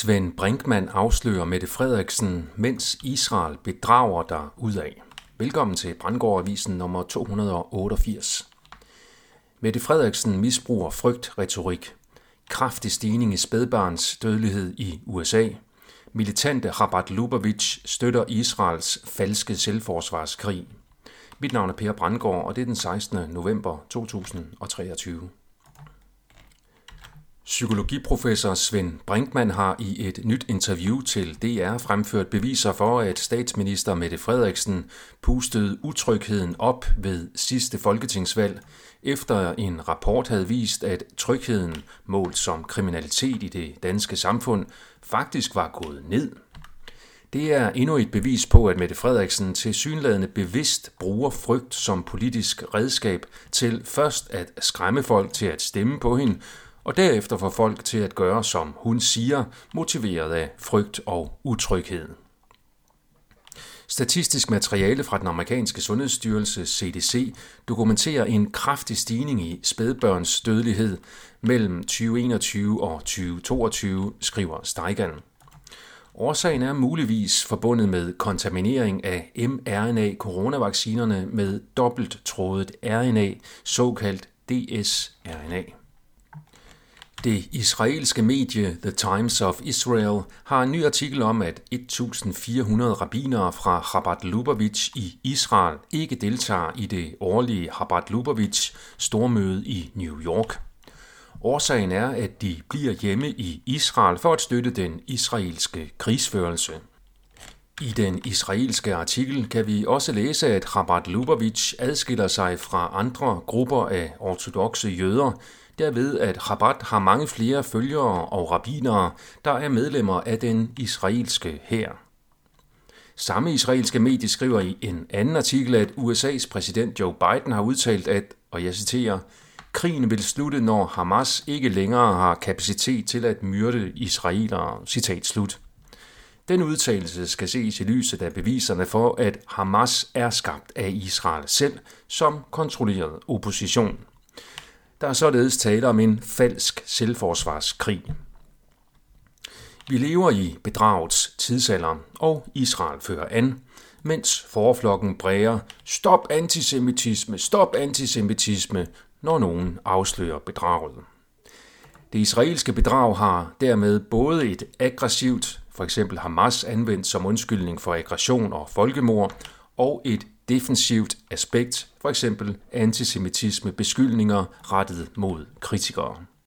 Svend Brinkmann afslører Mette Frederiksen, mens Israel bedrager der af. Velkommen til Brandgårdavisen nummer 288. Mette Frederiksen misbruger frygtretorik. Kraftig stigning i spædbarns dødelighed i USA. Militante Rabat Lubavitch støtter Israels falske selvforsvarskrig. Mit navn er Per Brandgård, og det er den 16. november 2023. Psykologiprofessor Svend Brinkmann har i et nyt interview til DR fremført beviser for, at statsminister Mette Frederiksen pustede utrygheden op ved sidste folketingsvalg, efter en rapport havde vist, at trygheden målt som kriminalitet i det danske samfund faktisk var gået ned. Det er endnu et bevis på, at Mette Frederiksen til synlædende bevidst bruger frygt som politisk redskab til først at skræmme folk til at stemme på hende, og derefter får folk til at gøre, som hun siger, motiveret af frygt og utryghed. Statistisk materiale fra den amerikanske sundhedsstyrelse CDC dokumenterer en kraftig stigning i spædbørns dødelighed mellem 2021 og 2022, skriver Steigan. Årsagen er muligvis forbundet med kontaminering af mRNA-coronavaccinerne med dobbelttrådet RNA, såkaldt dsRNA. Det israelske medie The Times of Israel har en ny artikel om, at 1400 rabbinere fra Chabad Lubavitch i Israel ikke deltager i det årlige Chabad Lubavitch stormøde i New York. Årsagen er, at de bliver hjemme i Israel for at støtte den israelske krigsførelse. I den israelske artikel kan vi også læse, at Chabad Lubavitch adskiller sig fra andre grupper af ortodoxe jøder, derved at Chabad har mange flere følgere og rabbinere, der er medlemmer af den israelske hær. Samme israelske medie skriver i en anden artikel, at USA's præsident Joe Biden har udtalt, at, og jeg citerer, krigen vil slutte, når Hamas ikke længere har kapacitet til at myrde israelere. Citat slut. Den udtalelse skal ses i lyset af beviserne for, at Hamas er skabt af Israel selv som kontrolleret opposition. Der er således tale om en falsk selvforsvarskrig. Vi lever i bedragets tidsalder, og Israel fører an, mens forflokken bræger stop antisemitisme, stop antisemitisme, når nogen afslører bedraget. Det israelske bedrag har dermed både et aggressivt, for eksempel Hamas anvendt som undskyldning for aggression og folkemord, og et defensivt aspekt, for eksempel antisemitisme beskyldninger rettet mod kritikere.